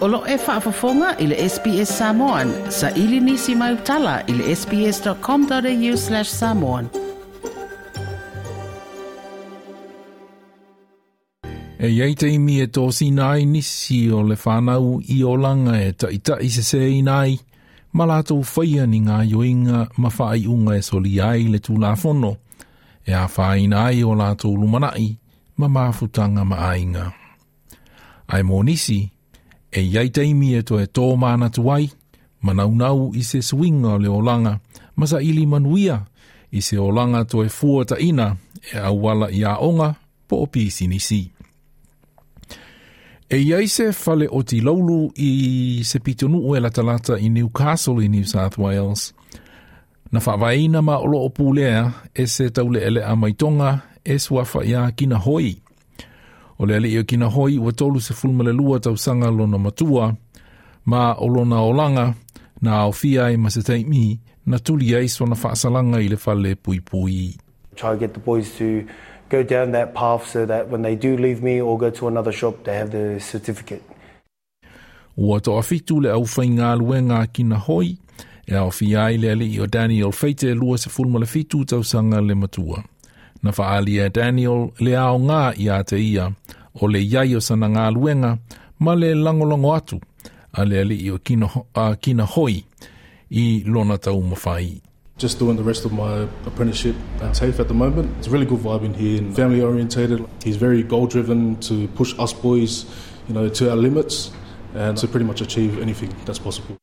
Olo e whaafafonga i le SPS Samoan. Sa ili nisi mai utala i le sps.com.au slash samoan. E iei te imi e tōsi nai nisi o le whanau i o langa e taitai se se i nai. Ma lato whaia ni ngā yoinga ma whai unga e soli ai le tū lafono. E a whai nai o lato lumanai ma mafutanga ma ainga. Ai mō nisi, e iai teimi e to e tō mana tuai, manaunau i se swinga le olanga, masa ili manuia i se olanga to e fuata ina e awala i a onga po o pisi nisi. E iai se fale o ti laulu i se pitonu e la talata i Newcastle i New South Wales, na whawaina ma olo o pulea e se taule ele a maitonga e suafa ia kina hoi. O le alii o kina hoi ua tolu se fulma lua tau sanga lona matua, ma o lona o langa na o fiai ma se teimi na tuli ai so na whaasalanga i le fale pui pui. Try to get the boys to go down that path so that when they do leave me or go to another shop, they have the certificate. Ua to a fitu le au whai ngā luenga kina hoi, e au fiai le alii o Daniel Feite lua se fulma fitu tau sanga le matua na whaalia Daniel le ao ngā i a te ia o le iaio sana ngā luenga ma le langolongo atu a le ali i o kina, a kina hoi i lona tau mawhai. Just doing the rest of my apprenticeship at TAFE at the moment. It's a really good vibe in here and family orientated. He's very goal driven to push us boys you know, to our limits and to pretty much achieve anything that's possible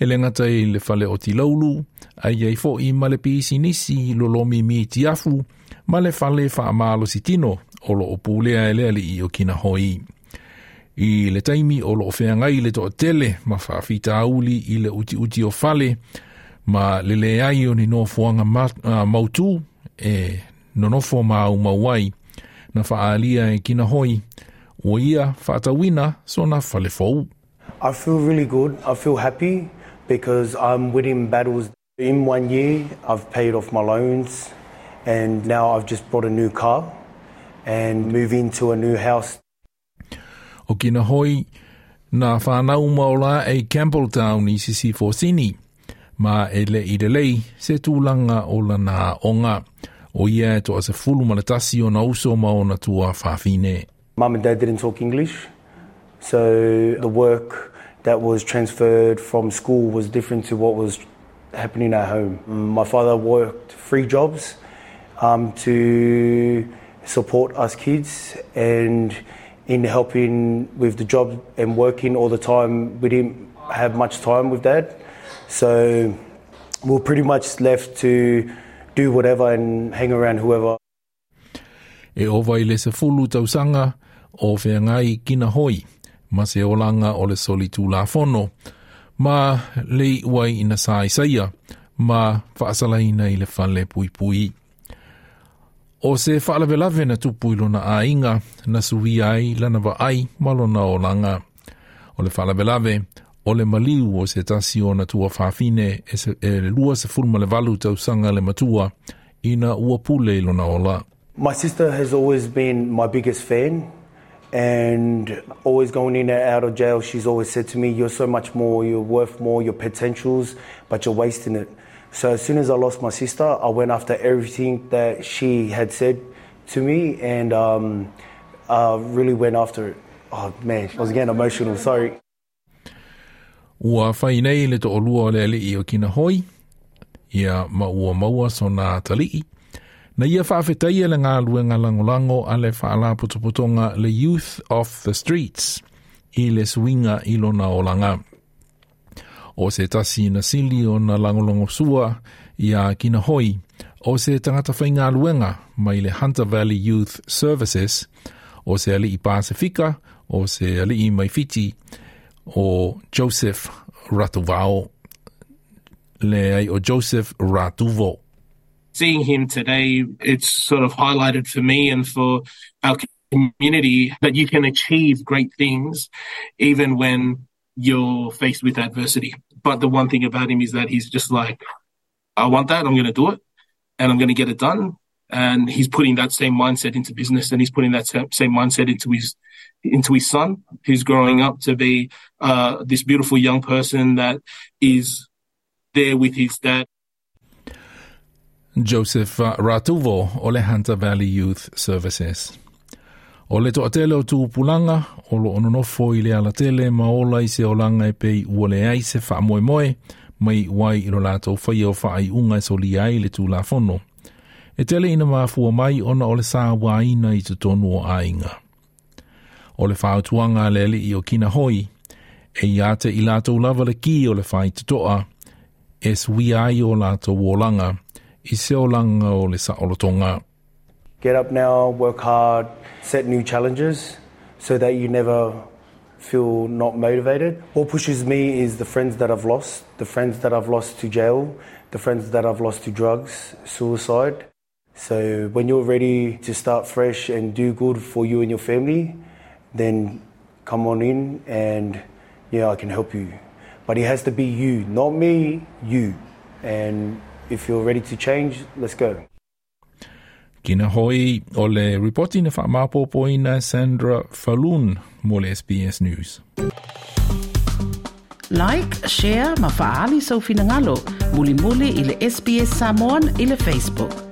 e le ngata i le fale o ti laulu, a iei fo i male pisi nisi lo lomi mi ti afu, ma le fale fa amalo si tino o lo opulea e le ali i o kina hoi. I le taimi o lo ofea ngai le toa tele ma whaafita auli i le uti uti o fale, ma le le ai o ni no fuanga ma, uh, mautu e nonofo ma au mauai na faaalia e kina hoi o ia whaatawina so na fale fou. I feel really good. I feel happy because I'm winning battles. In one year, I've paid off my loans and now I've just bought a new car and move into a new house. O kina hoi, nā whānau maula e Campbelltown i e Sisi Fosini. Ma e le i lei, se tūlanga o la onga. O ia e toa se fulu malatasi o na uso ma o na tua whāwhine. Mum and dad didn't talk English, so the work that was transferred from school was different to what was happening at home. Mm. My father worked free jobs um, to support us kids and in helping with the job and working all the time, we didn't have much time with dad. So we were pretty much left to do whatever and hang around whoever. E owa i lese fulu tausanga o whea ngai kina hoi ma se olanga o le soli tū la fono, ma le uai ina sai saia, ma whaasalaina i le whale pui pui. O se whaalavelave na tupu ilona a inga, na suwi ai lana wa ai malona o langa. O le whaalavelave, o le maliu o se tasi o na tua whafine e, se, e lua se furma le valu tau sanga le matua ina ua pule ilona ola. My sister has always been my biggest fan and always going in and out of jail, she's always said to me, You're so much more, you're worth more, your potentials, but you're wasting it. So as soon as I lost my sister, I went after everything that she had said to me and um, I really went after it. Oh man, I was getting emotional, sorry. Ua whainei le to olua le ale i o kina hoi, ia maua maua sona talii. Na ia whaafetai le ngā lue langolango a le whaala putoputonga le Youth of the Streets i le suinga i lona o langa. O se tasi na sili o na langolongo sua i a kina hoi o se tangata whainga luenga mai le Hunter Valley Youth Services o se ali i Pasifika o se ali i Maifiti o Joseph Ratuvao le ai o Joseph Ratuvo seeing him today, it's sort of highlighted for me and for our community that you can achieve great things even when you're faced with adversity. But the one thing about him is that he's just like, I want that, I'm going to do it, and I'm going to get it done. And he's putting that same mindset into business, and he's putting that same mindset into his into his son, who's growing up to be uh, this beautiful young person that is there with his dad Joseph uh, Ratuvo o le Hunter Valley Youth Services. O le toa tele o tūpulanga, o lo ononofo i le ala tele, ma ola i se olanga e pei ua le ai se wha moe moe, mai wai i lo lātou whai o wha ai unga e so li ai le tū la fono. E tele ina mā mai ona o le sā waina i tutonu o ainga. O le whāutuanga lele i o kina hoi, e i ate i lātou lava le ki o le whai tutoa, es wi ai o lātou o langa, i se o langa o le Get up now, work hard, set new challenges so that you never feel not motivated. What pushes me is the friends that I've lost, the friends that I've lost to jail, the friends that I've lost to drugs, suicide. So when you're ready to start fresh and do good for you and your family, then come on in and yeah, I can help you. But it has to be you, not me, you. And if you're ready to change, let's go. Kina hoi ole reportina fa mapo poina Sandra Falun mole SBS News. Like, share, mafaali sa ufinangalo, muli muli ile SBS Samoan ile Facebook.